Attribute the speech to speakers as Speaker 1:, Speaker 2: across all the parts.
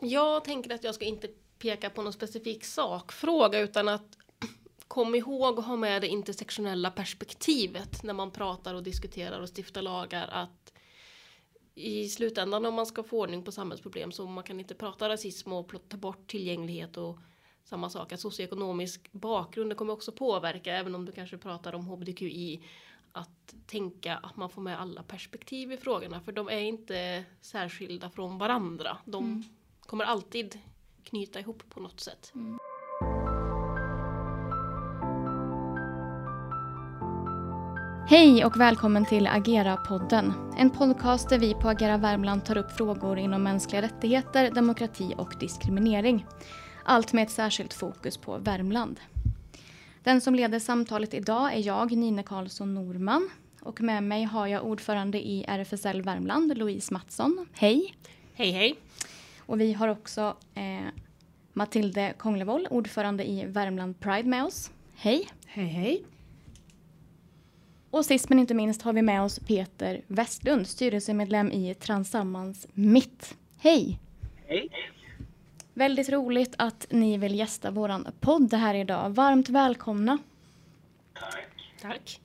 Speaker 1: Jag tänker att jag ska inte peka på någon specifik sakfråga utan att kom ihåg att ha med det intersektionella perspektivet när man pratar och diskuterar och stiftar lagar att i slutändan om man ska få ordning på samhällsproblem så man kan inte prata rasism och ta bort tillgänglighet och samma sak att socioekonomisk bakgrund kommer också påverka även om du kanske pratar om hbtqi att tänka att man får med alla perspektiv i frågorna för de är inte särskilda från varandra. De mm kommer alltid knyta ihop på något sätt. Mm.
Speaker 2: Hej och välkommen till Agera-podden. En podcast där vi på Agera Värmland tar upp frågor inom mänskliga rättigheter, demokrati och diskriminering. Allt med ett särskilt fokus på Värmland. Den som leder samtalet idag är jag, Nina Karlsson Norman. Och med mig har jag ordförande i RFSL Värmland, Louise Mattsson. Hej!
Speaker 1: Hej hej!
Speaker 2: Och vi har också eh, Matilde Konglevold, ordförande i Värmland Pride med oss. Hej!
Speaker 3: Hej hej!
Speaker 2: Och sist men inte minst har vi med oss Peter Westlund, styrelsemedlem i Transammans Mitt. Hej!
Speaker 4: Hej!
Speaker 2: Väldigt roligt att ni vill gästa våran podd här idag. Varmt välkomna!
Speaker 4: Tack!
Speaker 1: Tack!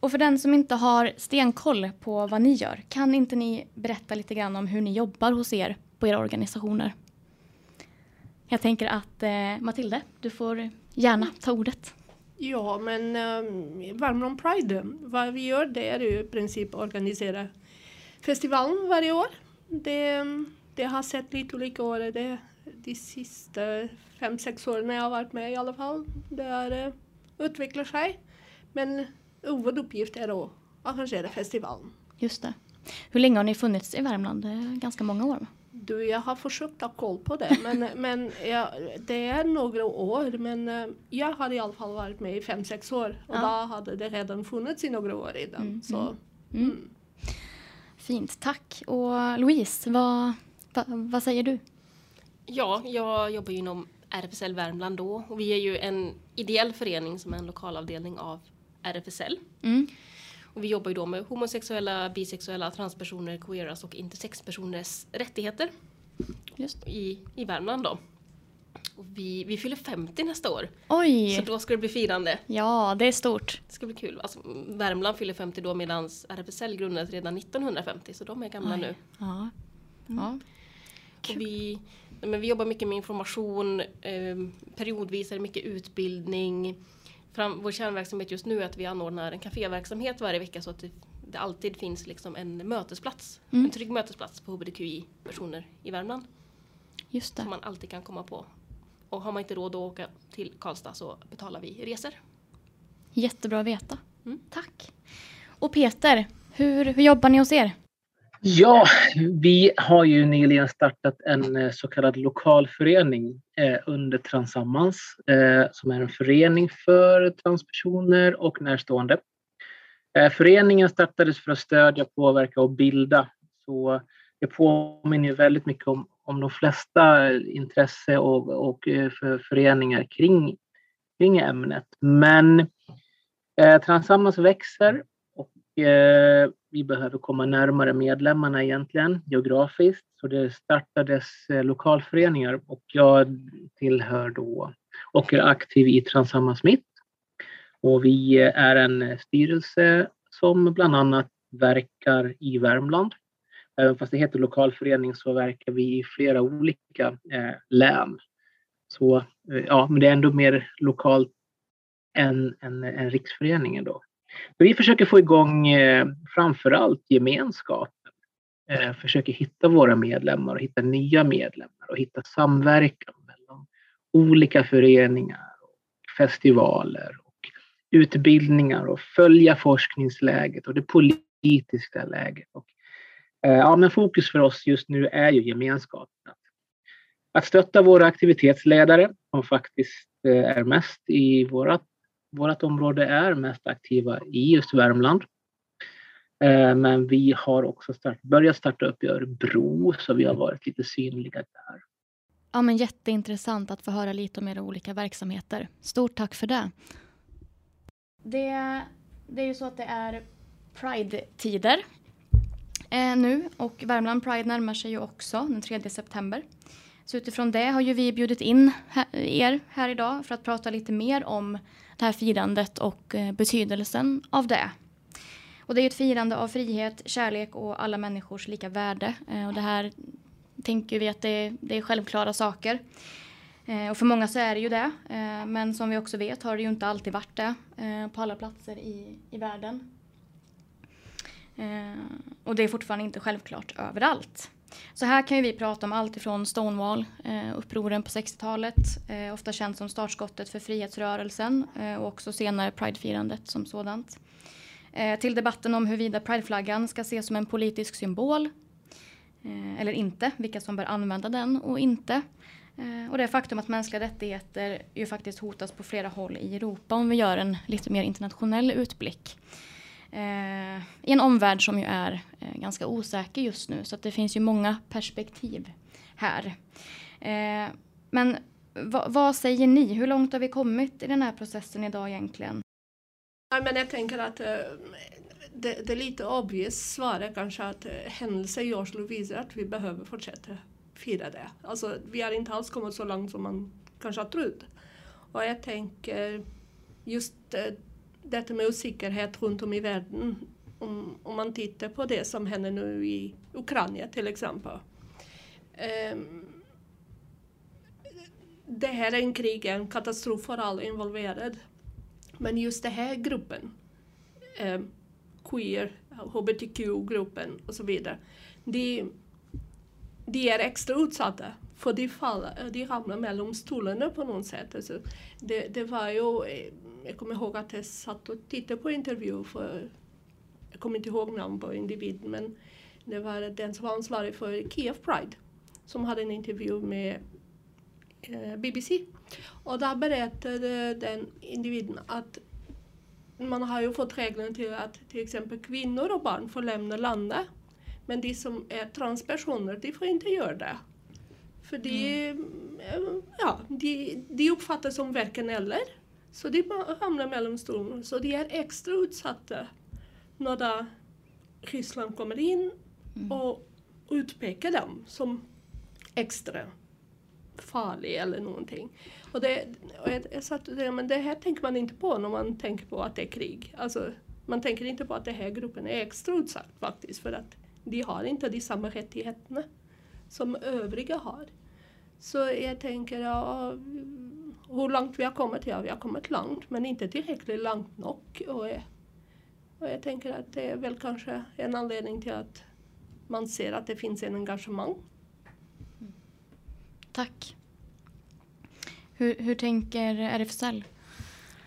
Speaker 2: Och för den som inte har stenkoll på vad ni gör, kan inte ni berätta lite grann om hur ni jobbar hos er på era organisationer? Jag tänker att eh, Matilde, du får gärna ta ordet.
Speaker 3: Ja, men um, Värmland Pride, vad vi gör det är ju i princip organisera festivalen varje år. Det, det har sett lite olika år. Det, de sista fem, sex åren jag har varit med i alla fall. Det har uh, utvecklat sig. Men huvuduppgift är att arrangera festivalen.
Speaker 2: Just det. Hur länge har ni funnits i Värmland? Är ganska många år.
Speaker 3: Du, jag har försökt ha koll på det, men, men ja, det är några år. Men uh, jag har i alla fall varit med i fem, sex år och ja. då hade det redan funnits i några år redan. Mm, så, mm. Mm. mm.
Speaker 2: Fint, tack. Och Louise, vad, vad, vad säger du?
Speaker 1: Ja, jag jobbar ju inom RFSL Värmland då och vi är ju en ideell förening som är en lokalavdelning av RFSL. Mm. Och vi jobbar ju då med homosexuella, bisexuella, transpersoner, queeras och intersexpersoners rättigheter. Just. I, I Värmland då. Och vi, vi fyller 50 nästa år.
Speaker 2: Oj!
Speaker 1: Så då ska det bli firande.
Speaker 2: Ja, det är stort.
Speaker 1: Det ska bli kul. Alltså, Värmland fyller 50 då medan RFSL grundades redan 1950 så de är gamla Oj. nu.
Speaker 2: Ja. Mm. ja.
Speaker 1: Och vi, men vi jobbar mycket med information, eh, periodvis är det mycket utbildning fram, vår kärnverksamhet just nu är att vi anordnar en kaféverksamhet varje vecka så att det, det alltid finns liksom en mötesplats. Mm. En trygg mötesplats på hbtqi-personer i Värmland.
Speaker 2: Just det.
Speaker 1: Som man alltid kan komma på. Och har man inte råd att åka till Karlstad så betalar vi resor.
Speaker 2: Jättebra att veta. Mm. Tack. Och Peter, hur, hur jobbar ni hos er?
Speaker 4: Ja, vi har ju nyligen startat en eh, så kallad lokalförening eh, under Transammans eh, som är en förening för transpersoner och närstående. Föreningen startades för att stödja, påverka och bilda. Så det påminner väldigt mycket om, om de flesta intresse och, och för föreningar kring, kring ämnet. Men eh, Transammans växer Eh, vi behöver komma närmare medlemmarna egentligen geografiskt. Så det startades eh, lokalföreningar och jag tillhör då och är aktiv i Transammans Mitt. Och vi eh, är en eh, styrelse som bland annat verkar i Värmland. Även fast det heter lokalförening så verkar vi i flera olika eh, län. Så ja, men det är ändå mer lokalt än, än, än riksföreningen då. Vi försöker få igång eh, framförallt gemenskapen. Eh, försöker hitta våra medlemmar och hitta nya medlemmar och hitta samverkan mellan olika föreningar, och festivaler och utbildningar och följa forskningsläget och det politiska läget. Och, eh, ja, men fokus för oss just nu är ju gemenskapen. Att stötta våra aktivitetsledare som faktiskt eh, är mest i vårt vårt område är mest aktiva i just Värmland. Eh, men vi har också start, börjat starta upp i Örebro, så vi har varit lite synliga där.
Speaker 2: Ja, men jätteintressant att få höra lite om era olika verksamheter. Stort tack för det. Det, det är ju så att det är Pride-tider eh, nu och Värmland Pride närmar sig ju också den 3 september. Så utifrån det har ju vi bjudit in er här idag för att prata lite mer om det här firandet och eh, betydelsen av det. Och det är ett firande av frihet, kärlek och alla människors lika värde. Eh, och det här tänker vi att det är, det är självklara saker. Eh, och för många så är det ju det. Men som vi också vet har det ju inte alltid varit det på alla platser i, i världen. Och det är fortfarande inte självklart överallt. Så här kan vi prata om allt ifrån Stonewall, eh, upproren på 60-talet, eh, ofta känt som startskottet för frihetsrörelsen eh, och också senare Pridefirandet som sådant. Eh, till debatten om huruvida Prideflaggan ska ses som en politisk symbol eh, eller inte, vilka som bör använda den och inte. Eh, och det faktum att mänskliga rättigheter ju faktiskt hotas på flera håll i Europa om vi gör en lite mer internationell utblick eh, i en omvärld som ju är eh, ganska osäker just nu. Så att det finns ju många perspektiv här. Eh, men vad säger ni? Hur långt har vi kommit i den här processen idag egentligen?
Speaker 3: Ja, men jag tänker att eh, det, det är lite obvious svaret kanske att eh, uh, händelser i Oslo visar att vi behöver fortsätta fira det. Alltså, vi har inte alls kommit så långt som man kanske har trott. Och jag tänker just eh, detta med osäkerhet runt om i världen. Om, om man tittar på det som händer nu i Ukraina till exempel. Um, det här är en krig, en katastrof för alla involverade. Men just den här gruppen, um, queer, hbtq-gruppen och så vidare, de, de är extra utsatta för de, faller, de ramlar mellan stolarna på något sätt. Alltså, det, det var ju eh, jag kommer ihåg att jag satt och tittade på intervju för, jag kommer inte ihåg namn på individen, men det var den som var ansvarig för Kiev Pride som hade en intervju med eh, BBC. Och där berättade den individen att man har ju fått reglerna till att till exempel kvinnor och barn får lämna landet. Men de som är transpersoner, de får inte göra det. För de, mm. ja, de, de uppfattas som varken eller. Så de hamnar mellan stolarna. Så de är extra utsatta när Ryssland kommer in mm. och utpekar dem som extra farliga eller någonting. Och, det, och jag, jag satt och men det här tänker man inte på när man tänker på att det är krig. Alltså, man tänker inte på att den här gruppen är extra utsatt faktiskt för att de har inte de samma rättigheterna som övriga har. Så jag tänker, ja, hur långt vi har kommit? Ja, vi har kommit långt, men inte tillräckligt långt nog. Och, och jag tänker att det är väl kanske en anledning till att man ser att det finns en engagemang.
Speaker 2: Tack. Hur, hur tänker RFSL?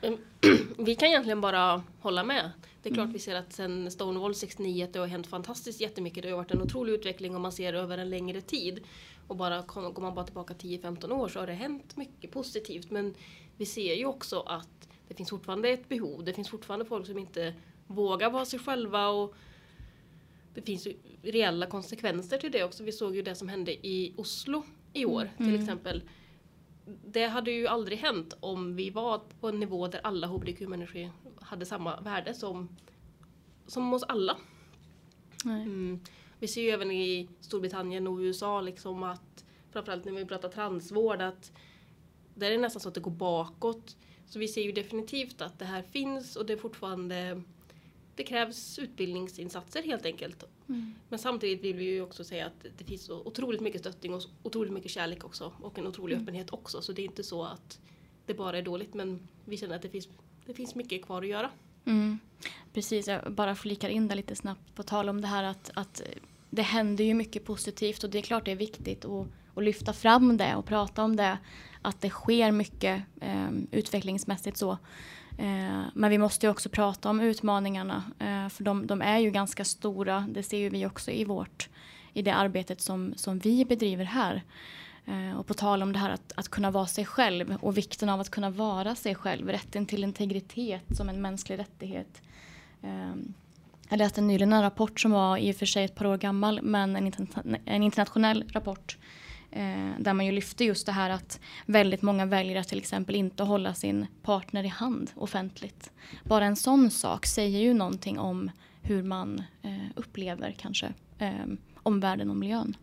Speaker 1: Vi kan egentligen bara hålla med. Det är klart mm. vi ser att sen Stonewall 69 att det har hänt fantastiskt jättemycket. Det har varit en otrolig utveckling om man ser över en längre tid. Och bara går man bara tillbaka 10-15 år så har det hänt mycket positivt. Men vi ser ju också att det finns fortfarande ett behov. Det finns fortfarande folk som inte vågar vara sig själva. Och det finns ju reella konsekvenser till det också. Vi såg ju det som hände i Oslo i år mm. till exempel. Det hade ju aldrig hänt om vi var på en nivå där alla hbtq-människor hade samma värde som, som oss alla. Mm. Vi ser ju även i Storbritannien och USA liksom att framförallt när vi pratar transvård att där är det nästan så att det går bakåt. Så vi ser ju definitivt att det här finns och det är fortfarande det krävs utbildningsinsatser helt enkelt. Mm. Men samtidigt vill vi ju också säga att det finns så otroligt mycket stöttning och otroligt mycket kärlek också och en otrolig mm. öppenhet också. Så det är inte så att det bara är dåligt men vi känner att det finns, det finns mycket kvar att göra.
Speaker 2: Mm. Precis, jag bara flikar in där lite snabbt på tal om det här att, att det händer ju mycket positivt och det är klart det är viktigt att, att lyfta fram det och prata om det. Att det sker mycket eh, utvecklingsmässigt så. Eh, men vi måste ju också prata om utmaningarna eh, för de, de, är ju ganska stora. Det ser ju vi också i vårt i det arbetet som, som vi bedriver här. Eh, och på tal om det här att, att kunna vara sig själv och vikten av att kunna vara sig själv. Rätten till integritet som en mänsklig rättighet. Ehm, jag läste nyligen en rapport som var i och för sig ett par år gammal men en, en internationell rapport eh, där man ju lyfte just det här att väldigt många väljer att till exempel inte hålla sin partner i hand offentligt. Bara en sån sak säger ju någonting om hur man eh, upplever kanske eh, omvärlden och miljön.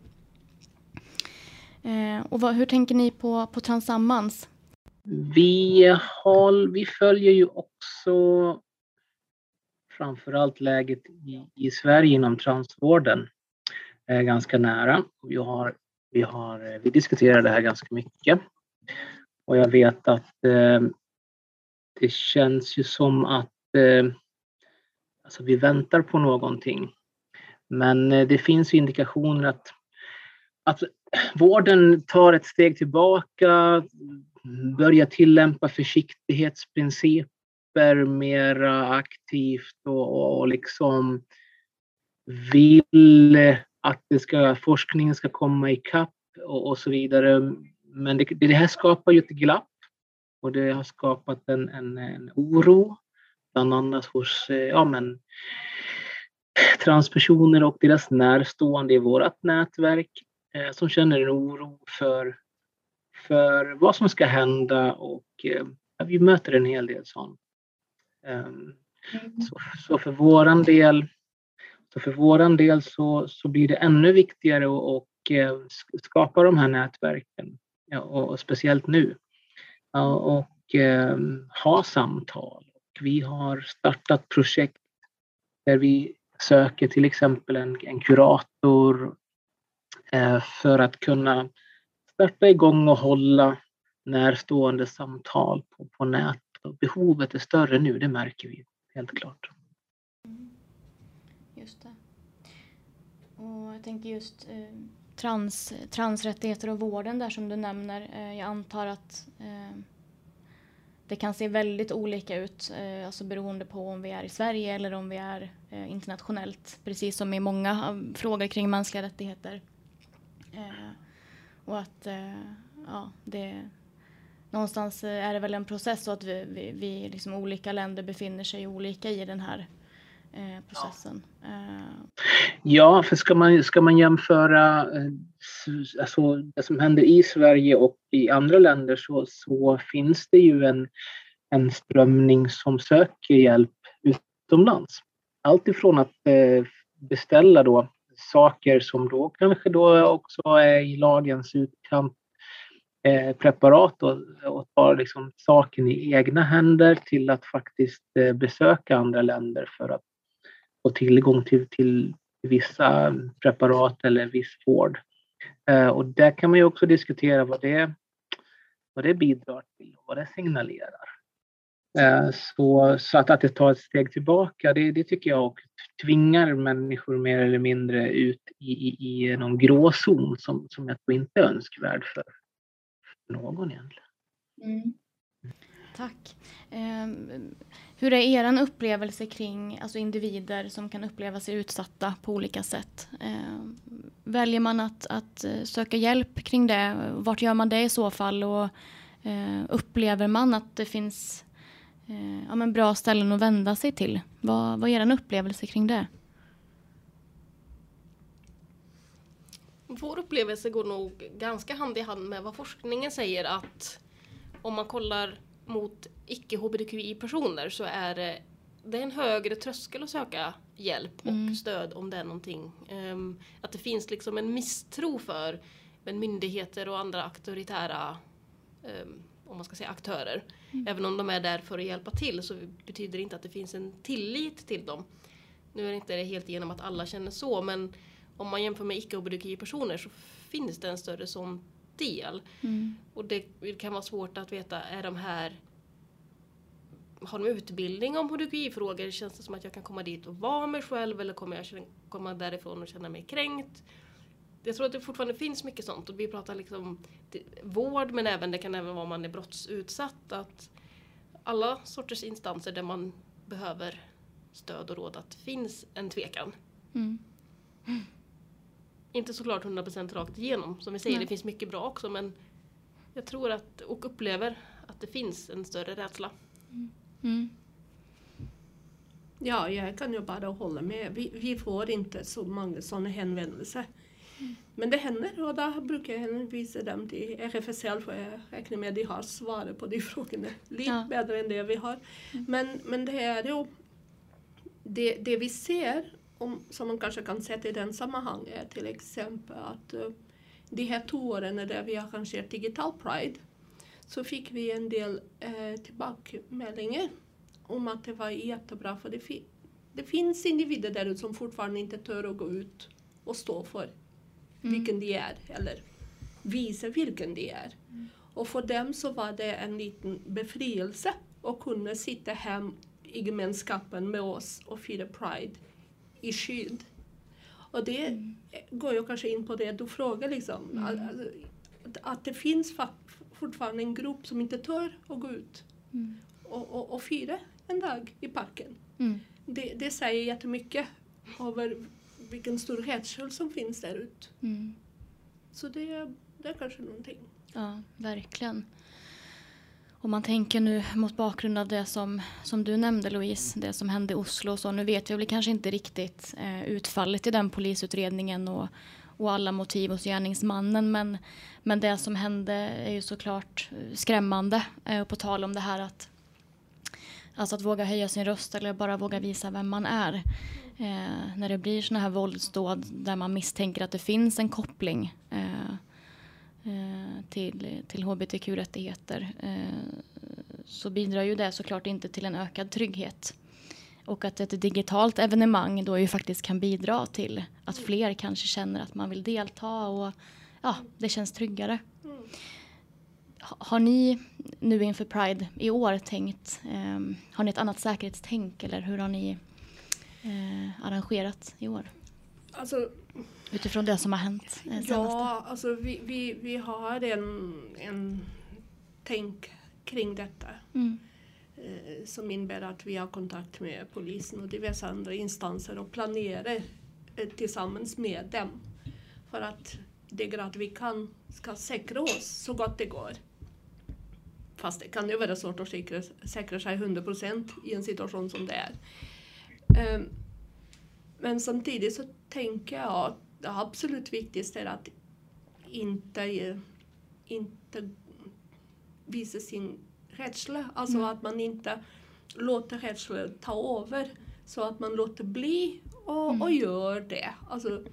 Speaker 2: Eh, och vad, hur tänker ni på, på Transammans?
Speaker 4: Vi, håll, vi följer ju också framförallt läget i, i Sverige inom transvården eh, ganska nära. Vi, har, vi, har, eh, vi diskuterar det här ganska mycket. Och jag vet att eh, det känns ju som att eh, alltså vi väntar på någonting. Men eh, det finns indikationer att, att vården tar ett steg tillbaka, börjar tillämpa försiktighetsprincipen försiktighetsprinciper mer aktivt och, och liksom vill att det ska, forskningen ska komma ikapp och, och så vidare. Men det, det här skapar ju ett glapp och det har skapat en, en, en oro, bland annat hos ja, men, transpersoner och deras närstående i vårt nätverk eh, som känner en oro för, för vad som ska hända och eh, vi möter en hel del sånt. Um, mm. så, så, för våran del så för våran del så, så blir det ännu viktigare att och, eh, skapa de här nätverken ja, och, och, speciellt nu. och eh, ha samtal. Och vi har startat projekt där vi söker till exempel en, en kurator eh, för att kunna starta igång och hålla närstående samtal på, på nät. Och behovet är större nu, det märker vi helt klart.
Speaker 2: Mm. Just det. Och jag tänker just eh, trans, transrättigheter och vården där som du nämner. Eh, jag antar att eh, det kan se väldigt olika ut, eh, alltså beroende på om vi är i Sverige eller om vi är eh, internationellt, precis som i många eh, frågor kring mänskliga rättigheter. Eh, och att eh, ja, det, någonstans eh, är det väl en process så att vi, vi, vi liksom olika länder befinner sig olika i den här eh, processen.
Speaker 4: Eh. Ja, för ska man, ska man jämföra eh, alltså, det som händer i Sverige och i andra länder så, så finns det ju en, en strömning som söker hjälp utomlands. Allt ifrån att eh, beställa då saker som då kanske då också är i lagens utkant eh, preparat och, och tar liksom saken i egna händer till att faktiskt eh, besöka andra länder för att få tillgång till, till vissa preparat eller viss vård. Eh, och där kan man ju också diskutera vad det, vad det bidrar till och vad det signalerar. Eh, så, så att, att det tar ett steg tillbaka, det, det tycker jag och tvingar människor mer eller mindre ut i, i, i någon gråzon som, som jag tror inte är önskvärd för någon egentligen. Mm.
Speaker 2: Tack. Um, hur är er upplevelse kring alltså individer som kan uppleva sig utsatta på olika sätt? Eh, väljer man att, att eh, söka hjälp kring det? Vart gör man det i så fall? Och eh, upplever man att det finns eh, ja, men bra ställen att vända sig till? Vad, vad är er upplevelse kring det?
Speaker 1: Vår upplevelse går nog ganska hand i hand med vad forskningen säger att om man kollar mot icke-hbtqi-personer så är det, det är en högre tröskel att söka hjälp och mm. stöd om det är någonting. Um, att det finns liksom en misstro för men myndigheter och andra auktoritära um, om man ska säga aktörer. Mm. Även om de är där för att hjälpa till så betyder det inte att det finns en tillit till dem. Nu är det inte helt genom att alla känner så men om man jämför med icke-hbtqi-personer så finns det en större sån del. Mm. Och det kan vara svårt att veta, är de här har de utbildning om hbtqi-frågor? Känns det som att jag kan komma dit och vara mig själv eller kommer jag komma därifrån och känna mig kränkt? Jag tror att det fortfarande finns mycket sånt och vi pratar liksom vård men även det kan även vara om man är brottsutsatt. Att alla sorters instanser där man behöver stöd och råd att finns en tvekan. Mm. Inte såklart 100% rakt igenom. Som vi säger, Nej. det finns mycket bra också men jag tror att, och upplever att det finns en större rädsla. Mm. mm.
Speaker 3: Ja, jag kan ju bara hålla med. Vi, vi får inte så många sådana hänvändelser. Mm. Men det händer och då brukar jag hänvisa dem till RFSL för jag räknar med att de har svaret på de frågorna lite ja. bättre än det vi har. Mm. Men, men det är ju det, det vi ser om, som man kanske kan sätta i den sammanhanget till exempel att uh, de här två åren där vi har arrangerat digital Pride så fick vi en del eh, tillbakemeldingar om att det var jättebra för det, fi det finns individer där ute som fortfarande inte tör att gå ut och stå för mm. vilken de är eller visa vilken de är. Mm. Och för dem så var det en liten befrielse att kunna sitta hem i gemenskapen med oss och fira Pride i skydd. Och det mm. går ju kanske in på det du frågar liksom. Mm. Alltså, att det finns fortfarande en grupp som inte tör att gå ut mm. och, och, och fira en dag i parken. Mm. Det, det säger jättemycket över vilken stor rädsla som finns där ute. Mm. Så det, det är kanske någonting.
Speaker 2: Ja, verkligen. Om man tänker nu mot bakgrund av det som, som du nämnde Louise, det som hände i Oslo, så nu vet vi väl kanske inte riktigt eh, utfallet i den polisutredningen och, och alla motiv hos gärningsmannen. Men, men det som hände är ju såklart skrämmande. Eh, och på tal om det här att, alltså att våga höja sin röst eller bara våga visa vem man är. Eh, när det blir sådana här våldsdåd där man misstänker att det finns en koppling Eh, Eh, till, till hbtq-rättigheter eh, så bidrar ju det såklart inte till en ökad trygghet. Och att ett digitalt evenemang då ju faktiskt kan bidra till att fler kanske känner att man vill delta och ja, det känns tryggare. Har ni nu inför Pride i år tänkt, eh, har ni ett annat säkerhetstänk eller hur har ni eh, arrangerat i år?
Speaker 3: Alltså,
Speaker 2: Utifrån det som har hänt?
Speaker 3: Eh, ja, alltså vi, vi, vi har en, en tänk kring detta. Mm. Eh, som innebär att vi har kontakt med polisen och diverse andra instanser och planerar eh, tillsammans med dem. För att det grad vi kan ska säkra oss så gott det går. Fast det kan ju vara svårt att säkra, säkra sig 100 procent i en situation som det är. Eh, men samtidigt så tänker jag att det absolut viktigaste är att inte, inte visa sin rädsla. Alltså mm. att man inte låter rädslan ta över. Så att man låter bli och, mm. och gör det. Alltså,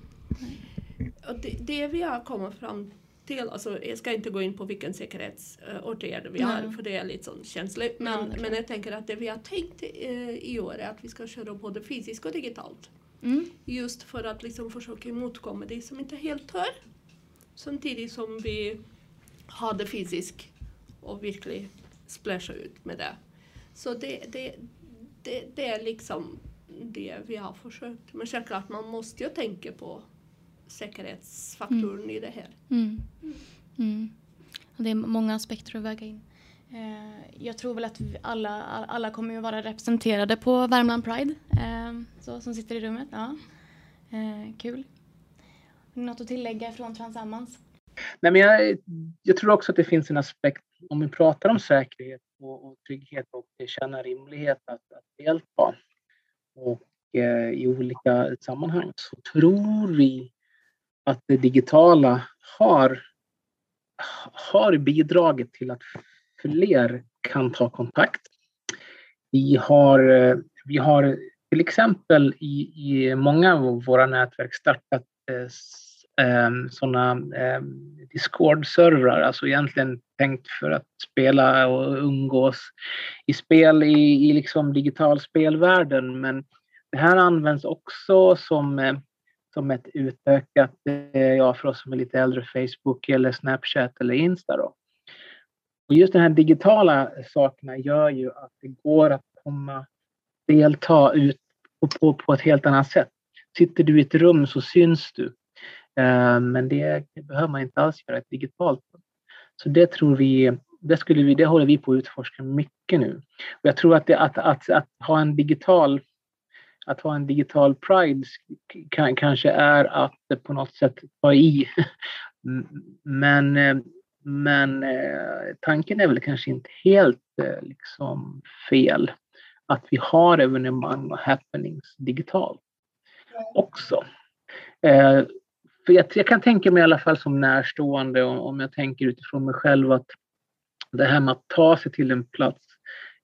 Speaker 3: och det, det vi har kommit fram till, alltså, jag ska inte gå in på vilken säkerhetsåtgärd vi har, för det är lite sån känsligt. Men, men jag tänker att det vi har tänkt eh, i år är att vi ska köra både fysiskt och digitalt. Mm. Just för att liksom försöka motkomma det som inte helt hör. Samtidigt som vi har det fysiskt och verkligen splasha ut med det. Så det, det, det, det är liksom det vi har försökt. Men självklart, man måste ju tänka på säkerhetsfaktorn mm. i det här. Mm.
Speaker 2: Mm. Det är många aspekter att väga in. Eh, jag tror väl att alla, alla kommer ju vara representerade på Värmland Pride. Eh, Liksom, så, som sitter i rummet. Ja. Eh, kul. Något att tillägga från Transammans?
Speaker 4: Nej, men jag, jag, tror också att det finns en aspekt, om vi pratar om säkerhet och, och trygghet och känna rimlighet att, att delta och eh, i olika sammanhang så tror vi att det digitala har, har bidragit till att fler kan ta kontakt. Vi har, eh, vi har till exempel i, i många av våra nätverk startat eh, eh sådana eh, Discord-servrar, alltså egentligen tänkt för att spela och umgås i spel i, i liksom digital spelvärlden. Men det här används också som, eh, som ett utökat, eh, ja för oss som är lite äldre, Facebook eller Snapchat eller Insta. Då. Och just de här digitala sakerna gör ju att det går att komma, delta ut på, på, på ett helt annat sätt. Sitter du i ett rum så syns du. Eh, men det, det, behöver man inte alls göra ett digitalt. Så det tror vi, det, skulle vi, det håller vi på att utforska mycket nu. Och jag tror att, det, att, att, att ha en digital att ha en digital pride kan, kanske är att på något sätt ta i. Men men eh, tanken är väl kanske inte helt eh, liksom fel. Att vi har evenemang och happenings digitalt också. Eh, för jag, jag, kan tänka mig i alla fall som närstående, om jag tänker utifrån mig själv, att det här med att ta sig till en plats.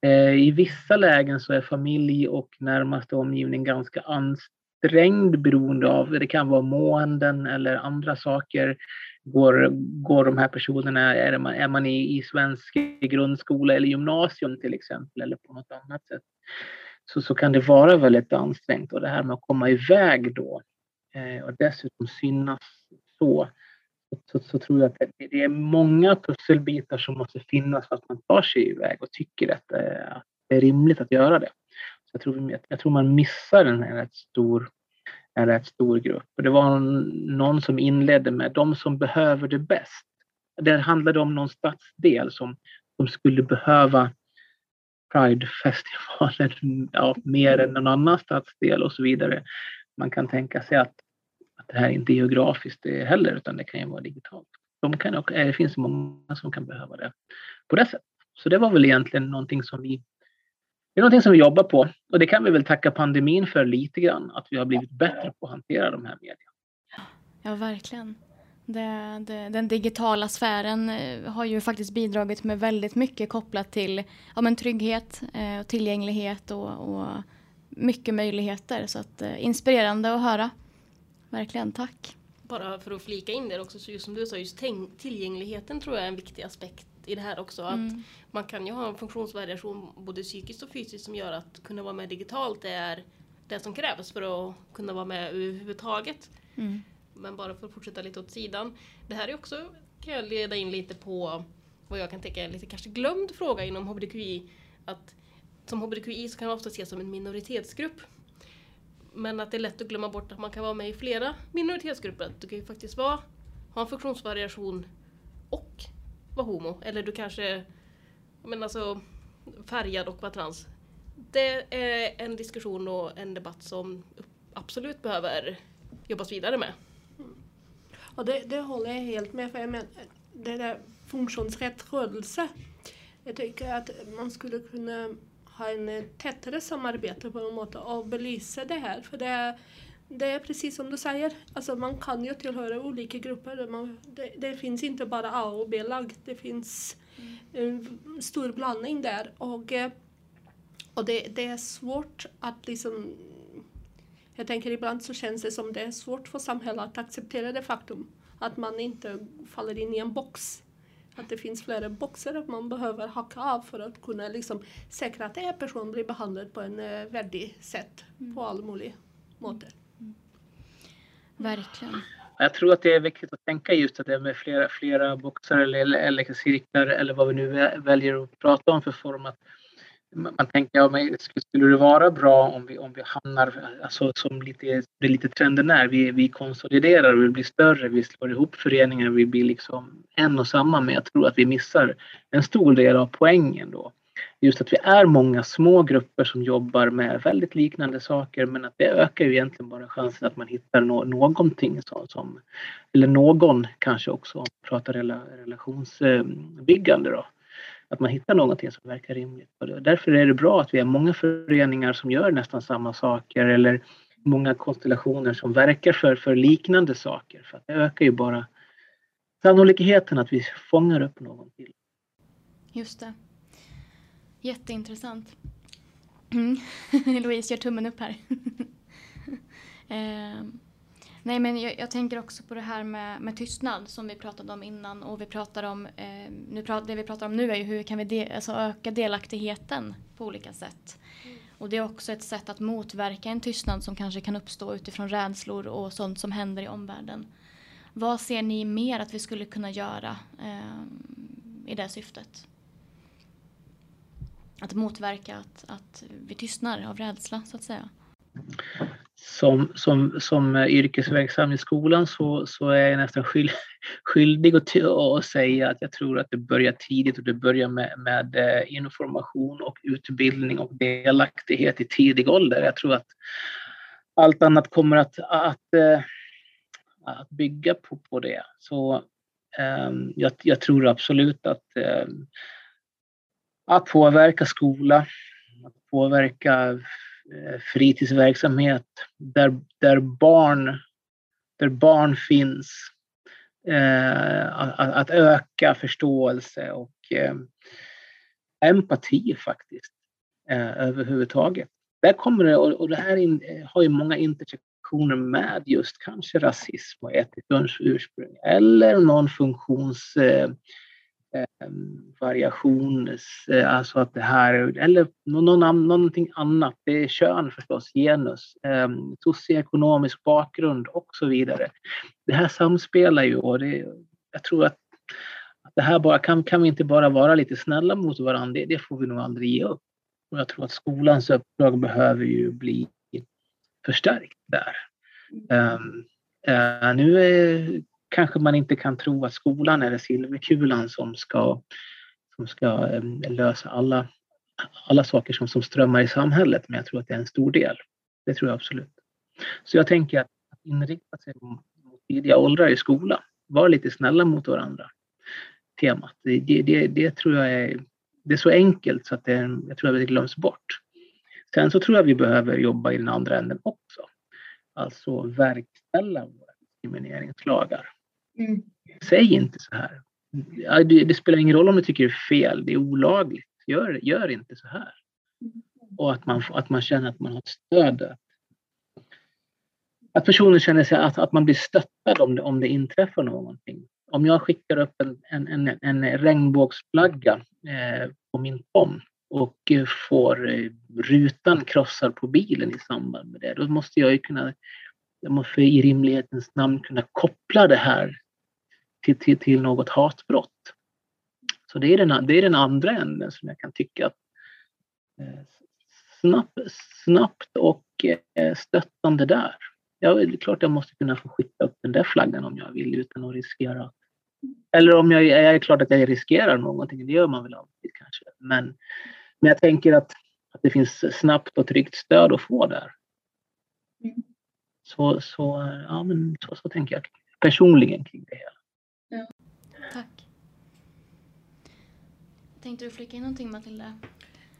Speaker 4: Eh, I vissa lägen så är familj och närmaste omgivning ganska ansträngd beroende av, det kan vara måenden eller andra saker går, går de här personerna, är man, är man i, i svensk grundskola eller gymnasium till exempel eller på något annat sätt så, så kan det vara väldigt ansträngt och det här med att komma iväg då eh, och dessutom synas så, så, så, tror jag att det, det, är många pusselbitar som måste finnas för att man tar sig iväg och tycker att, eh, att det är rimligt att göra det. Så jag, tror, jag tror man missar en rätt stor en rätt stor grupp. Och det var någon som inledde med de som behöver det bäst. Det handlade om någon stadsdel som, som skulle behöva Pridefestivalen ja, mer än någon annan stadsdel och så vidare. Man kan tänka sig att, att det här inte är geografiskt heller utan det kan ju vara digitalt. De kan, eh, det finns många som kan behöva det på det sättet. Så det var väl egentligen någonting som vi det är någonting som vi jobbar på och det kan vi väl tacka pandemin för lite grann, att vi har blivit bättre på att hantera de här medierna.
Speaker 2: Ja, verkligen. Det, det, den digitala sfären eh, har ju faktiskt bidragit med väldigt mycket kopplat till ja, men trygghet, eh, tillgänglighet och, och, mycket möjligheter. Så att, eh, inspirerande att höra. Verkligen, tack.
Speaker 1: Bara för att flika in där också, så just som du sa, just tillgängligheten tror jag är en viktig aspekt i det här också. Att mm. Man kan ju ha en funktionsvariation både psykiskt och fysiskt som gör att kunna vara med digitalt är det som krävs för att kunna vara med överhuvudtaget. Mm. Men bara för att fortsätta lite åt sidan. Det här är också, kan jag leda in lite på vad jag kan tänka är en lite kanske glömd fråga inom hbtqi. Att som hbtqi så kan man ofta ses som en minoritetsgrupp. Men att det är lätt att glömma bort att man kan vara med i flera minoritetsgrupper. Du kan ju faktiskt vara, ha en funktionsvariation och vara homo. Eller du kanske men alltså, färgad och vara trans. Det är en diskussion och en debatt som absolut behöver jobbas vidare med.
Speaker 3: Mm. Ja, det, det håller jag helt med för. Men det där funktionsrätt rörelse. Jag tycker att man skulle kunna ha en tätare samarbete på något måte och belysa det här. För det är, det är precis som du säger, alltså man kan ju tillhöra olika grupper. Man, det, det finns inte bara A och B-lag, det finns mm. en stor blandning där. Och, eh, och det, det är svårt att liksom jag tänker ibland så känns det som det är svårt för samhället att acceptera det faktum att man inte faller in i en box. Att det finns flera boxar att man behöver hacka av för att kunna liksom säkra att en person blir behandlad på en uh, värdig sätt mm. på alla möjliga måter.
Speaker 2: Verkligen.
Speaker 4: Jag tror att det är viktigt att tänka just att det med flera, flera boxar eller, eller cirklar eller vad vi nu väljer att prata om för form. Att man tänker, ja, men skulle det vara bra om vi, om vi hamnar, alltså som lite, det lite trenden är, vi, vi konsoliderar, vi blir större, vi slår ihop föreningar, vi blir liksom en och samma, men jag tror att vi missar en stor del av poängen då. Just att vi är många små grupper som jobbar med väldigt liknande saker, men att det ökar ju egentligen bara chansen att man hittar no någonting som, som, eller någon kanske också, om vi pratar relationsbyggande då att man hittar någonting som verkar rimligt. Och därför är det bra att vi har många föreningar som gör nästan samma saker eller många konstellationer som verkar för, för liknande saker. För det ökar ju bara sannolikheten att vi fångar upp någon till.
Speaker 2: Just det. Jätteintressant. Louise gör tummen upp här. eh, Nej men jag, jag, tänker också på det här med, med tystnad som vi pratade om innan och vi pratar om, eh, nu pratar, det vi pratar om nu är ju hur kan vi de, alltså öka delaktigheten på olika sätt. Mm. Och det är också ett sätt att motverka en tystnad som kanske kan uppstå utifrån rädslor och sånt som händer i omvärlden. Vad ser ni mer att vi skulle kunna göra eh, i det syftet? Att motverka att, att vi tystnar av rädsla så att säga
Speaker 4: som, som, som yrkesverksam i skolan så, så är jag nästan skyld, skyldig att, att säga att jag tror att det börjar tidigt och det börjar med, med eh, information och utbildning och delaktighet i tidig ålder. Jag tror att allt annat kommer att, att, eh, att bygga på, på det. Så ehm, jag, jag, tror absolut att, ehm, att påverka skola, att påverka eh, fritidsverksamhet där, där, barn, där barn finns. Eh, att, att, öka förståelse och eh, empati faktiskt eh, överhuvudtaget. Där kommer det, och, och det här in, eh, har ju många intersektioner med just kanske rasism och etniskt ursprung eller någon funktions eh, eh, variation, eh, alltså att det här, eller någon, någonting annat, det är kön förstås, genus, eh, socioekonomisk bakgrund och så vidare. Det här samspelar ju och det, jag tror att, att det här bara kan, kan vi inte bara vara lite snälla mot varandra, det, det får vi nog aldrig ge upp. Och jag tror att skolans uppdrag behöver ju bli förstärkt där. Um, uh, nu är, kanske man inte kan tro att skolan är silverkulan som ska, som ska eh, lösa alla, alla saker som, som strömmar i samhället, men jag tror att det är en stor del. Det tror jag absolut. Så jag tänker att inrikta sig mot tidiga åldrar i skolan, vara lite snälla mot varandra, temat. Det, det, det, tror jag är, det är så enkelt så att det, jag tror att det glöms bort. Sen så tror jag vi behöver jobba i den andra änden också. Alltså verkställa våra diskrimineringslagar. Mm. Säg inte så här. Det, det, spelar ingen roll om du tycker det är fel, det är olagligt. Gör, gör inte så här. Och att man, att man känner att man har ett stöd. Att personen känner sig att, att man blir stöttad om det, om det inträffar någonting. Om jag skickar upp en, en, en, en regnbågsflagga eh, på min tomt och får eh, rutan krossad på bilen i samband med det, då måste jag ju kunna, jag måste i rimlighetens namn kunna koppla det här till, till, till något hatbrott. Så det är, den, det är den andra änden som jag kan tycka att eh, snabbt, snabbt och eh, stöttande där. Ja, det är klart jag måste kunna få skicka upp den där flaggan om jag vill utan att riskera eller om jag, jag är klart att jag riskerar någonting, det gör man väl alltid kanske. Men, men jag tänker att, att det finns snabbt och tryggt stöd att få där. Mm. Så, så, ja, men så, så tänker jag personligen kring det hela.
Speaker 2: Ja. Tack. Tänkte du flika in någonting Matilda?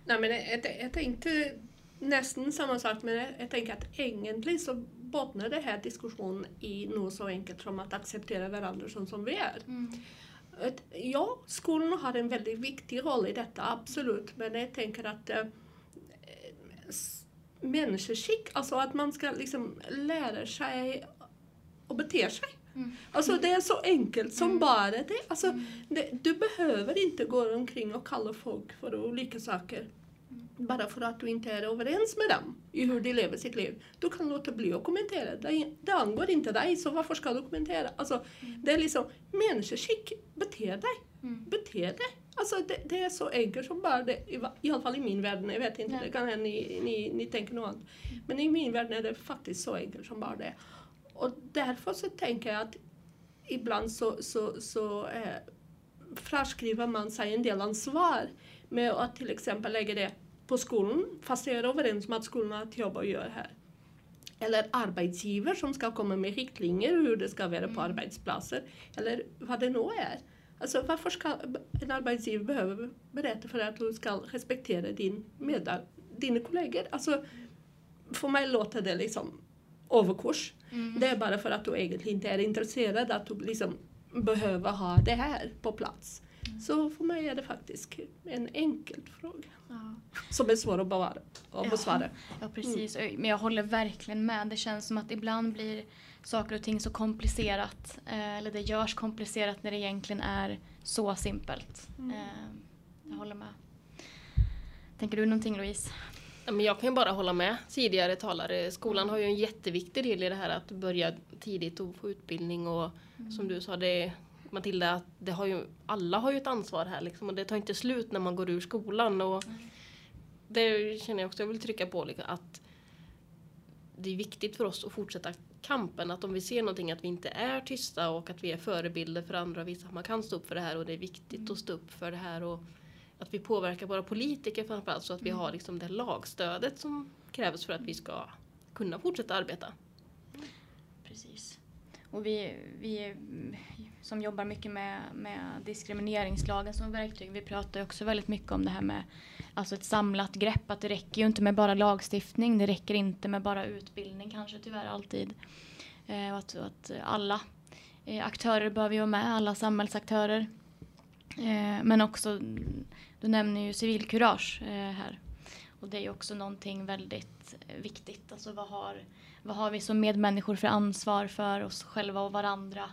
Speaker 3: Nej, men jag, jag tänkte nästan samma sak, men jag, tänker att egentligen så bottnar det här diskussionen i något så enkelt som att acceptera varandra som, som vi är. Mm. Ja, skolan har en väldigt viktig roll i detta, absolut, men jag tänker att äh, människoskick, alltså att man ska liksom lära sig att bete sig. Mm. Alltså det är så enkelt som mm. bara det. Alltså, mm. det, du behöver inte gå omkring och kalla folk för olika saker. Mm. Bara för att du inte är överens med dem i hur de lever sitt liv. Du kan låta bli att kommentera. Det, det angår inte dig, så varför ska du kommentera? Alltså, mm. Det är liksom, människoskick, bete dig. Mm. Bete dig. Alltså det, det, är så enkelt som bara det, i, alla fall i min värld, jag vet inte, ja. det kan hända ni, ni, ni tänker något annat. Men i min värld är det faktiskt så enkelt som bara det. Och därför så tänker jag att ibland så, så, så eh, fraskriver man sig en del ansvar med att till exempel lägga det på skolan, fast jag är överens med att skolan har ett jobb att göra här. Eller arbetsgivare som ska komma med riktlinjer hur det ska vara på mm. arbetsplatser, eller vad det nu är. Alltså varför ska en arbetsgivare behöva berätta för att du ska respektera din medar, dina kollegor? Alltså, för mig låter det liksom överkurs. Mm. Det är bara för att du egentligen inte är intresserad att du liksom behöver ha det här på plats. Mm. Så för mig är det faktiskt en enkel fråga. Ja. Som är svår att besvara. Att besvara.
Speaker 2: Ja, ja, precis. Mm. Men jag håller verkligen med. Det känns som att ibland blir saker och ting så komplicerat. Eh, eller det görs komplicerat när det egentligen är så simpelt. Mm. Eh, jag håller med. Tänker du någonting Louise?
Speaker 1: Men jag kan ju bara hålla med tidigare talare. Skolan har ju en jätteviktig del i det här att börja tidigt och få utbildning och mm. som du sa det Matilda, att det har ju, alla har ju ett ansvar här liksom, och det tar inte slut när man går ur skolan. Och mm. Det känner jag också jag vill trycka på liksom, att det är viktigt för oss att fortsätta kampen. Att om vi ser någonting att vi inte är tysta och att vi är förebilder för andra och visar att man kan stå upp för det här och det är viktigt mm. att stå upp för det här. Och, att vi påverkar våra politiker framförallt så att vi mm. har liksom det lagstödet som krävs för att vi ska kunna fortsätta arbeta.
Speaker 2: Precis. Och vi, vi som jobbar mycket med, med diskrimineringslagen som verktyg, vi pratar också väldigt mycket om det här med alltså ett samlat grepp. Att det räcker ju inte med bara lagstiftning, det räcker inte med bara utbildning kanske tyvärr alltid. Eh, och att, att alla eh, aktörer behöver ju vara med, alla samhällsaktörer. Eh, men också du nämner ju civilkurage eh, här. och det är ju också någonting väldigt viktigt. Alltså vad har, vad har vi som medmänniskor för ansvar för oss själva och varandra?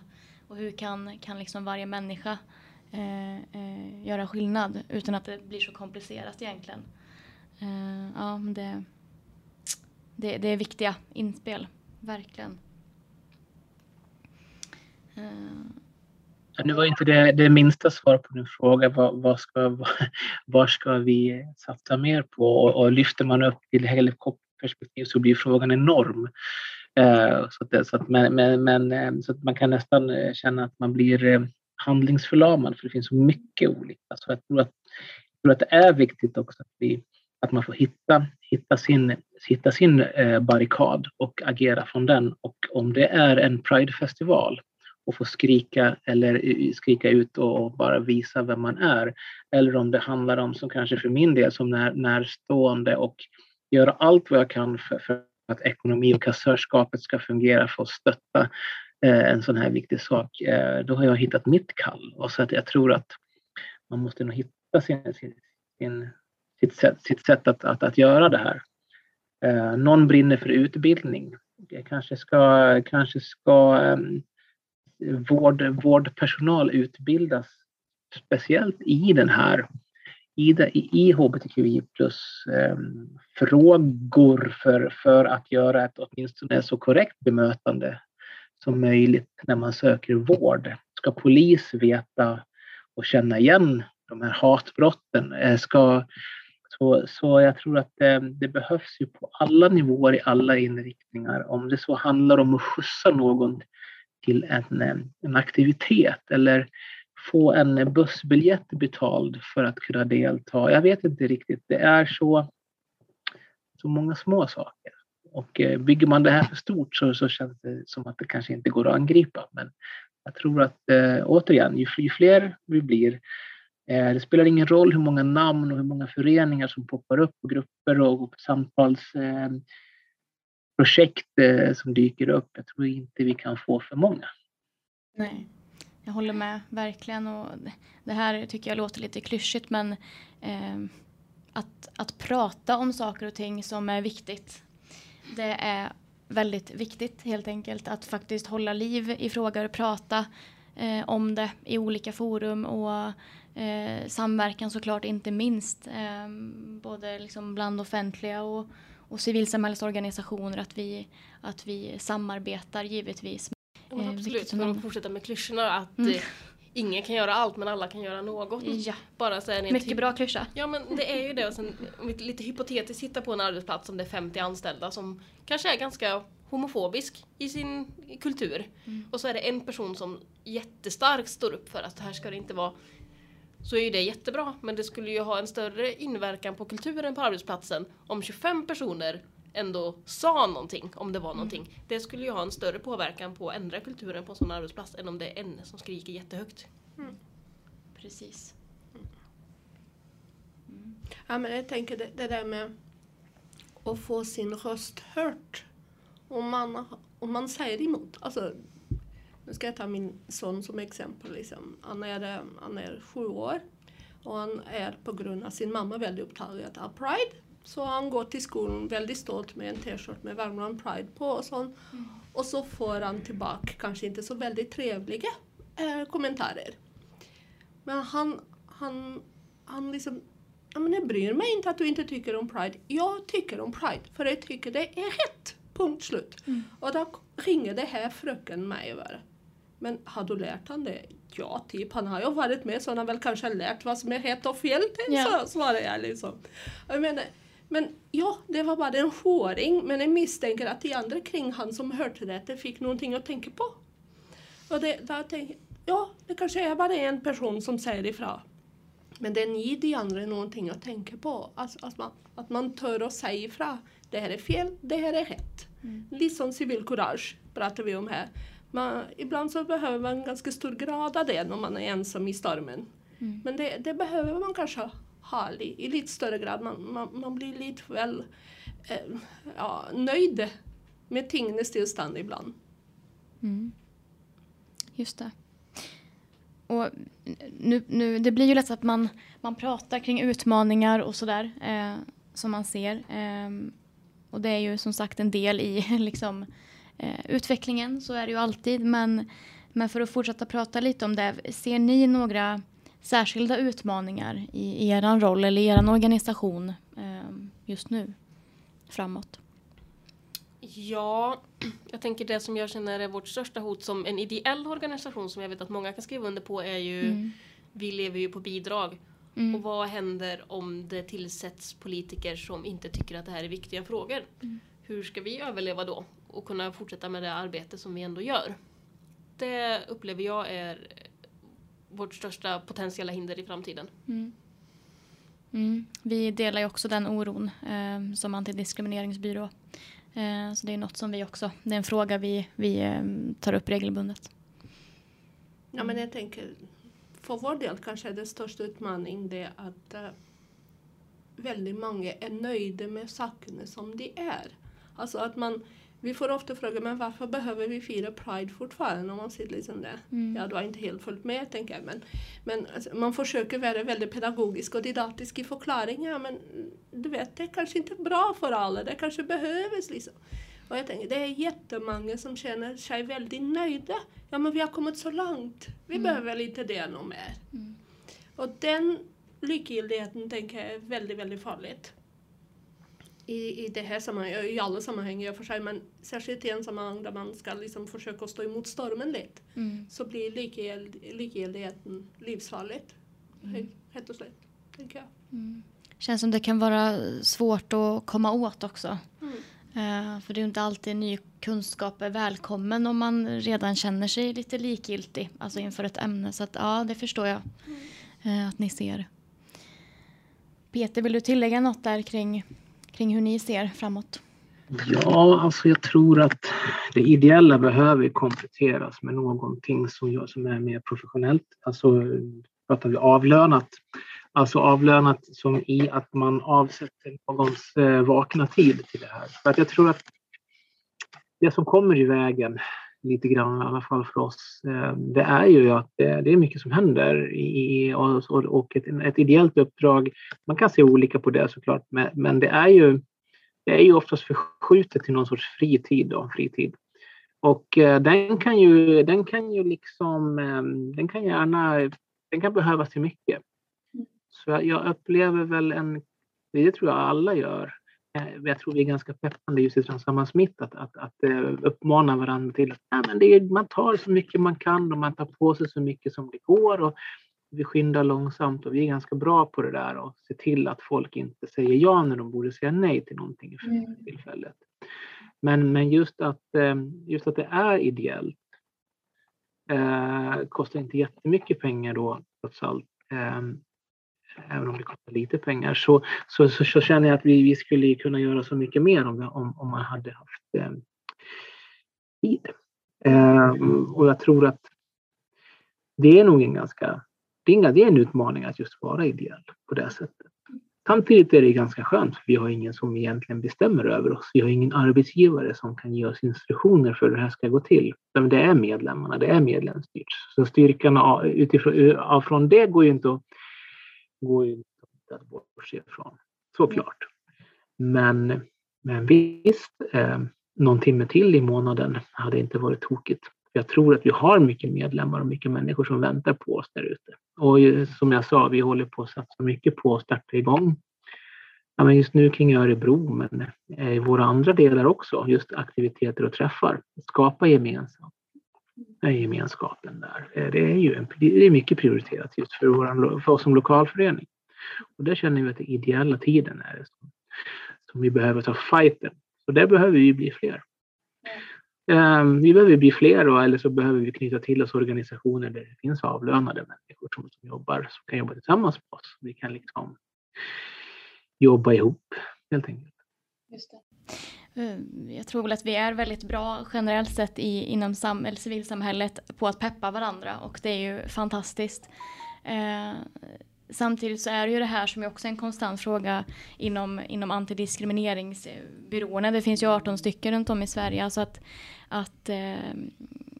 Speaker 2: Och hur kan, kan liksom varje människa eh, eh, göra skillnad utan att det blir så komplicerat egentligen? Eh, ja, det, det, det är viktiga inspel, verkligen.
Speaker 4: Eh, nu var inte det, det minsta svar på din fråga. Vad, vad ska, vad, ska vi satsa mer på? Och, och lyfter man upp till helikopterperspektiv så blir frågan enorm. Eh, så, att, så, att, men, men, men, eh, så att man kan nästan eh, känna att man blir handlingsförlamad för det finns så mycket olika. Så jag tror att, jag tror att det är viktigt också att, vi, att man får hitta, hitta sin, hitta sin eh, barrikad och agera från den. Och om det är en Pridefestival och få skrika eller skrika ut och bara visa vem man är. Eller om det handlar om, som kanske för min del, som när, närstående och göra allt vad jag kan för, för att ekonomi och kassörskapet ska fungera för att stötta eh, en sån här viktig sak. Eh, då har jag hittat mitt kall. Och så att jag tror att man måste nog hitta sin, sin, sin sitt sätt, sitt sätt att, att, att göra det här. Eh, någon brinner för utbildning. Jag kanske ska, kanske ska um, vård, vårdpersonal utbildas speciellt i den här i, det, i hbtqi plus eh, frågor för, för att göra ett åtminstone så korrekt bemötande som möjligt när man söker vård. Ska polis veta och känna igen de här hatbrotten? Eh, ska, så, så jag tror att det, det, behövs ju på alla nivåer i alla inriktningar. Om det så handlar om att skjutsa någon till en, en aktivitet eller få en bussbiljett betald för att kunna delta. Jag vet inte riktigt. Det är så, så många små saker. Och eh, bygger man det här för stort så, så känns det som att det kanske inte går att angripa. Men jag tror att eh, återigen, ju, ju fler vi blir, eh, det spelar ingen roll hur många namn och hur många föreningar som poppar upp och grupper och, och samtals eh, projekt eh, som dyker upp. Jag tror inte vi kan få för många.
Speaker 2: Nej, jag håller med verkligen. Och det här tycker jag låter lite klyschigt men eh, att, att prata om saker och ting som är viktigt. Det är väldigt viktigt helt enkelt att faktiskt hålla liv i frågor och prata eh, om det i olika forum och eh, samverkan såklart inte minst. Eh, både liksom bland offentliga och och civilsamhällesorganisationer att vi, att vi samarbetar givetvis.
Speaker 1: Eh, absolut, för att fortsätta med klyschorna att mm. eh, ingen kan göra allt men alla kan göra något.
Speaker 2: Ja. Bara så Mycket bra klyscha.
Speaker 1: Ja men det är ju det och sen om vi lite hypotetiskt hittar på en arbetsplats som det är 50 anställda som kanske är ganska homofobisk i sin kultur. Mm. Och så är det en person som jättestarkt står upp för att här ska det inte vara så är ju det jättebra. Men det skulle ju ha en större inverkan på kulturen på arbetsplatsen om 25 personer ändå sa någonting om det var mm. någonting. Mm. Det skulle ju ha en större påverkan på att ändra kulturen på en sån arbetsplats än om det är en som skriker jättehögt. Mm.
Speaker 2: Precis.
Speaker 3: Mm. Ja men jag tänker det, det, där med att få sin röst hört. Om man, om man säger emot. Alltså nu ska jag ta min son som exempel. Liksom. Han, är, han är sju år och han är på grund av sin mamma väldigt upptagen av Pride. Så han går till skolan väldigt stolt med en t-shirt med Värmland Pride på och sånt. Mm. Och så får han tillbaka kanske inte så väldigt trevliga eh, kommentarer. Men han, han, han liksom ja, men jag bryr mig inte att du inte tycker om Pride. Jag tycker om Pride för jag tycker det är rätt. Punkt slut. Mm. Och då ringer det här fröken mig bara. Men har du lärt han det? Ja, typ. Han har ju varit med så han har väl kanske lärt vad som är rätt och fel, ja. så svarar jag liksom. Jag menar, men ja, det var bara en håring, men jag misstänker att de andra kring han som hörde det fick någonting att tänka på. Och det, där tänkte ja, det kanske är bara en person som säger ifrån. Men är ni de andra någonting att tänka på. Alltså, att, man, att man tör att säga ifrån. Det här är fel, det här är rätt. Mm. Lite som civilkurage pratar vi om här man, ibland så behöver man en ganska stor grad av det när man är ensam i stormen. Mm. Men det, det, behöver man kanske ha i, i lite större grad. Man, man, man blir lite väl eh, ja, nöjd med tingens tillstånd ibland.
Speaker 2: Mm. Just det. Och nu, nu, det blir ju lätt att man, man pratar kring utmaningar och sådär. Eh, som man ser. Ehm, och det är ju som sagt en del i liksom, eh, utvecklingen, så är det ju alltid. Men, men för att fortsätta prata lite om det, ser ni några särskilda utmaningar i er roll eller i er organisation ehm, just nu framåt?
Speaker 1: Ja, jag tänker det som jag känner är vårt största hot som en ideell organisation som jag vet att många kan skriva under på är ju mm. vi lever ju på bidrag. Mm. Och vad händer om det tillsätts politiker som inte tycker att det här är viktiga frågor? Mm. Hur ska vi överleva då och kunna fortsätta med det arbete som vi ändå gör? Det upplever jag är vårt största potentiella hinder i framtiden.
Speaker 2: Mm. Mm. Vi delar ju också den oron eh, som antidiskrimineringsbyrå. Eh, så det är något som vi också, det är en fråga vi, vi eh, tar upp regelbundet.
Speaker 3: Ja men jag tänker, för vår del kanske är det största utmaningen det att uh, väldigt många är nöjda med sakerna som de är. Alltså att man vi får ofta frågan, men varför behöver vi fira Pride fortfarande? Om man sitter liksom där. Mm. Ja, du har inte helt följt med, tänker jag. Men, men alltså, man försöker vara väldigt pedagogisk och didaktisk i förklaringen. Men du vet, det är kanske inte bra för alla. Det kanske behövs liksom. Och jag tänker, det är jättemånga som känner sig väldigt nöjda. Ja, men vi har kommit så långt. Vi mm. behöver inte det något mer. Mm. Och den likgiltigheten tänker jag är väldigt, väldigt farligt i, i det här sammanhanget, i alla sammanhang i och för sig, men särskilt i en sammanhang där man ska liksom försöka stå emot stormen lite, mm. så blir likgiltigheten livsfarligt. Mm. Helt och slätt, tänker jag.
Speaker 2: Mm. Känns som det kan vara svårt att komma åt också. Mm. Uh, för det är ju inte alltid ny kunskap är välkommen om man redan känner sig lite likgiltig alltså inför ett ämne. Så att, ja, det förstår jag uh, att ni ser. Peter, vill du tillägga något där kring kring hur ni ser framåt?
Speaker 4: Ja, alltså jag tror att det ideella behöver kompletteras med någonting som, gör, som är mer professionellt. Alltså pratar vi avlönat. Alltså avlönat som i att man avsätter någons eh, vakna tid till det här. För att jag tror att det som kommer i vägen lite grann i alla fall för oss, eh, det är ju att det, är mycket som händer i, och ett, ett ideellt uppdrag. Man kan se olika på det såklart, men det är ju, det är ju oftast förskjutet till någon sorts fritid. Då, fritid. Och eh, den kan ju, den kan ju liksom, eh, den kan gärna, den kan behövas till mycket. Så jag upplever väl en, det tror jag alla gör, jag tror vi är ganska peppande just i Transsammansmitt att, att, att uh, uppmana varandra till att ja, men det är, man tar så mycket man kan och man tar på sig så mycket som det går. Och vi skyndar långsamt och vi är ganska bra på det där och se till att folk inte säger ja när de borde säga nej till någonting för mm. tillfället. Men, men just, att, eh, just att det är ideellt eh, kostar inte jättemycket pengar då trots allt. Eh, även om det kostar lite pengar, så, så, så, så, känner jag att vi, vi skulle kunna göra så mycket mer om, om, om man hade haft eh, tid. Eh, och jag tror att det är nog en ganska, det är, det är en utmaning att just vara ideell på det sättet. Samtidigt är det ganska skönt, för vi har ingen som egentligen bestämmer över oss. Vi har ingen arbetsgivare som kan ge oss instruktioner för hur det här ska gå till. Det är medlemmarna, det är medlemsstyrt. Så styrkan utifrån från det går ju inte att går ju liksom inte att bortse ifrån, såklart. Men, men visst, eh, någon timme till i månaden hade inte varit tokigt. Jag tror att vi har mycket medlemmar och mycket människor som väntar på oss där ute. Och som jag sa, vi håller på att satsa mycket på att starta igång. Ja, men just nu kring Örebro, men eh, i våra andra delar också, just aktiviteter och träffar. Skapa gemensamt gemenskapen där. Eh, det är ju det är mycket prioriterat just för, våran, för oss som lokalförening. Och där känner vi att den ideella tiden är det som, som vi behöver ta fighten. Så där behöver vi bli fler. Um, vi behöver bli fler och, eller så behöver vi knyta till oss organisationer där det finns avlönade människor som, som jobbar, som kan jobba tillsammans med oss. Vi kan liksom jobba ihop helt enkelt. Just det.
Speaker 2: Eh, jag tror väl att vi är väldigt bra generellt sett i, inom sam, eller civilsamhället på att peppa varandra och det är ju fantastiskt. Eh, samtidigt så är det ju det här som är också en konstant fråga inom, inom antidiskrimineringsbyråerna. Det finns ju 18 stycken runt om i Sverige. Alltså att, att eh,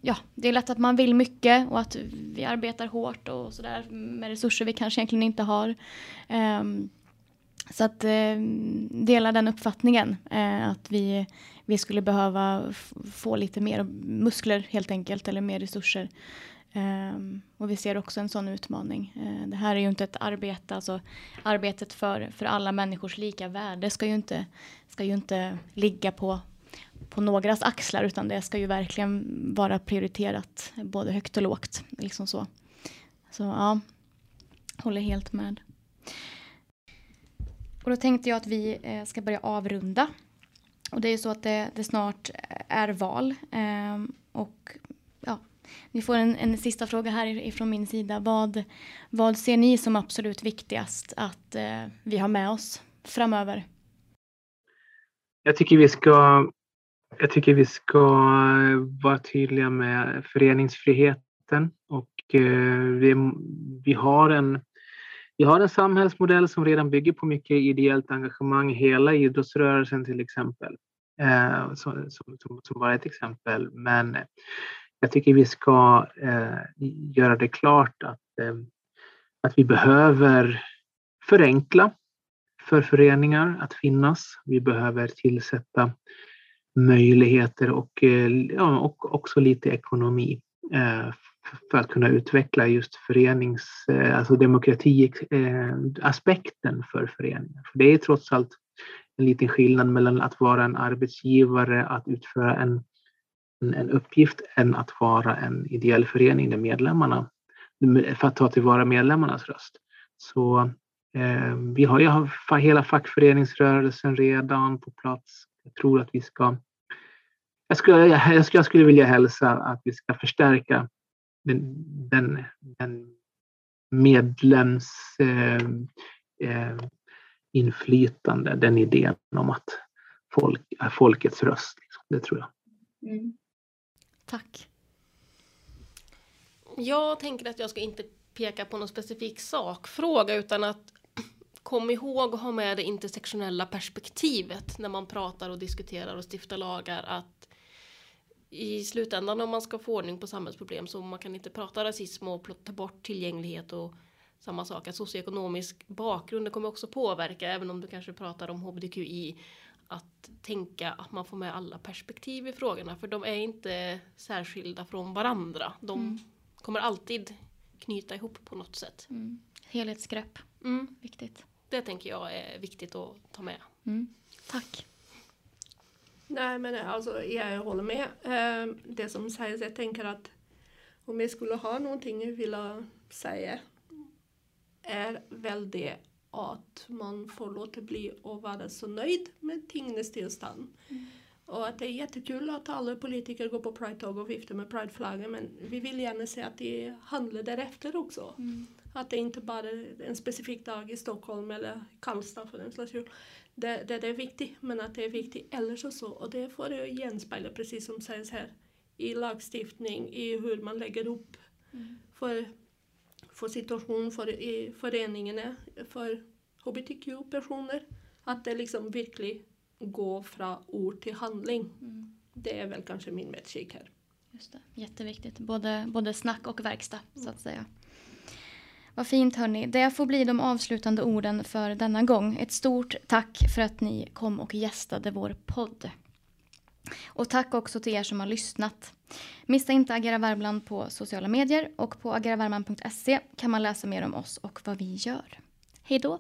Speaker 2: ja, det är lätt att man vill mycket och att vi arbetar hårt och sådär med resurser vi kanske egentligen inte har. Eh, så att eh, dela den uppfattningen eh, att vi, vi skulle behöva få lite mer muskler helt enkelt eller mer resurser. Eh, och vi ser också en sån utmaning. Eh, det här är ju inte ett arbete, alltså arbetet för, för alla människors lika värde ska ju inte, ska ju inte ligga på, på någras axlar utan det ska ju verkligen vara prioriterat både högt och lågt. Liksom så. så ja, håller helt med. Och då tänkte jag att vi eh, ska börja avrunda. Och det är ju så att det, det snart eh, är val. Eh, och ja, ni får en, en sista fråga här ifrån min sida. Vad, vad ser ni som absolut viktigast att eh, vi har med oss framöver?
Speaker 4: Jag tycker vi ska jag tycker vi ska eh, vara tydliga med föreningsfriheten och eh, vi, vi har en vi har en samhällsmodell som redan bygger på mycket ideellt engagemang, hela idrottsrörelsen till exempel. Eh, som, som, som, bara ett exempel. Men jag tycker vi ska eh, göra det klart att, eh, att vi behöver förenkla för föreningar att finnas. Vi behöver tillsätta möjligheter och, eh, ja, och också lite ekonomi eh, för att kunna utveckla just förenings, eh, alltså demokratiaspekten för föreningen. För det är trots allt en liten skillnad mellan att vara en arbetsgivare, att utföra en, en, en uppgift, än att vara en ideell förening där medlemmarna, för att ta tillvara medlemmarnas röst. Så eh, vi har ju hela fackföreningsrörelsen redan på plats. Jag tror att vi ska jag skulle, jag, skulle, jag skulle vilja hälsa att vi ska förstärka den, den, den medlems eh, eh, inflytande, den idén om att folk är folkets röst. Liksom. Det tror jag. Mm.
Speaker 2: Tack.
Speaker 1: Jag tänker att jag ska inte peka på någon specifik sakfråga utan att kom ihåg att ha med det intersektionella perspektivet när man pratar och diskuterar och stiftar lagar. Att i slutändan om man ska få ordning på samhällsproblem så man kan inte prata rasism och ta bort tillgänglighet och samma sak att socioekonomisk bakgrund det kommer också påverka även om du kanske pratar om hbtqi att tänka att man får med alla perspektiv i frågorna för de är inte särskilda från varandra. De mm. kommer alltid knyta ihop på något sätt.
Speaker 2: Mm. Helhetsgrepp, mm. viktigt.
Speaker 1: Det tänker jag är viktigt att ta med.
Speaker 2: Mm. Tack.
Speaker 3: Nej, men eh, alltså, jag håller med. Eh, det som sägs, jag tänker att om jag skulle ha någonting jag vill säga är väl det att man får låta bli att vara så nöjd med tingens tillstånd. Mm. Och att det är jättekul att alla politiker går på Pride-tåg och viftar med Pride-flaggan men vi vill gärna se att de handlar därefter också. Mm. Att det inte bara är en specifik dag i Stockholm eller Karlstad för den slags det, det, det, är viktigt, men att det är viktigt ellers också. Och det får det genspegla, precis som sägs här, i lagstiftning, i hur man lägger upp mm. för, för situation för i föreningarna, för hbtq-personer. Att det liksom verkligen går från ord till handling. Mm. Det är väl kanske min medskick här.
Speaker 2: Just det. Jätteviktigt, både, både snack och verkstad mm. så att säga. Vad fint hörni. Det får bli de avslutande orden för denna gång. Ett stort tack för att ni kom och gästade vår podd. Och tack också till er som har lyssnat. Missa inte Agera Värmland på sociala medier och på ageravärmland.se kan man läsa mer om oss och vad vi gör. Hej då!